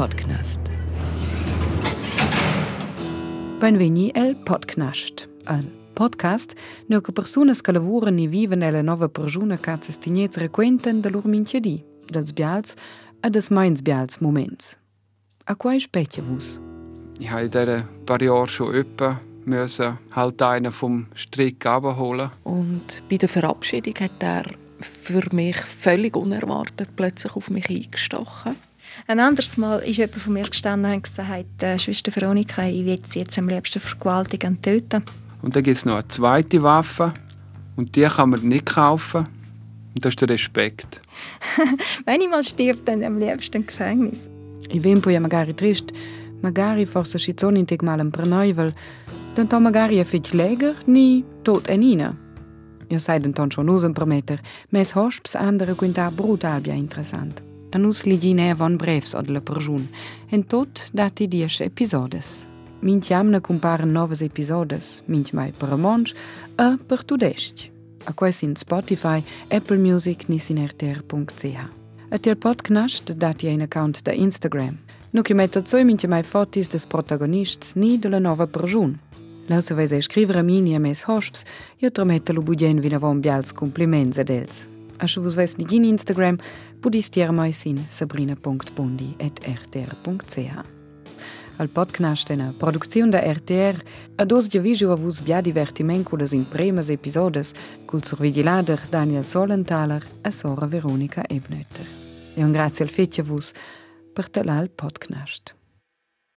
Podcast. Benveni el Podcast. El podcast no che personas che lavorano e vivono nella nuova persona che si stignez requenten da loro minchiadi, dels bials e des meins bials moments. A quai specchia vus? Ich habe in diesen paar Jahren schon öppe müssen halt einen vom Strick abholen. Und bei der Verabschiedung hat er für mich völlig unerwartet plötzlich auf mich eingestochen. Ein anderes Mal ist jemand von mir gestanden und gesagt, äh, Schwester Veronika, ich will sie jetzt am liebsten vergewaltigen und töten. Und dann gibt es noch eine zweite Waffe und die kann man nicht kaufen. Und das ist der Respekt. Wenn ich mal stirb, dann am liebsten im Gefängnis. I vem poi magari trist, magari forse ci sono in teg mal per neuvel, dann to magari a fetg leger, ni tot en ina. Io sai den ton schon usen prometter, mes hosps andere quinta brutal bia interessant. Në ligjine von brevs od lë përgjun, në tot dati djesh epizodes. Minç jam në kumparën novës epizodes, minç maj për monsh, e për të A A kuesin Spotify, Apple Music, nisin rtr.ch. A tër pot knasht dati e account të Instagram. Nuk i me të coj minç fotis des protagonists ni de lë nova përgjun. Lausë vajze shkrivë rëminje mes hosps, jo të rëmet të lubudjen vinovon bjallës komplimenze dels. A se vos ves in Instagram, pudis tier mai sin sabrina.bondi.rtr.ch. Al podcast è una produzione da RTR, a dos di visio a vus bia divertiment cu las impremas episodes, cul survigilader Daniel Solenthaler e Sora Veronika Ebnötter. E un grazie al fetja vus per talal podcast.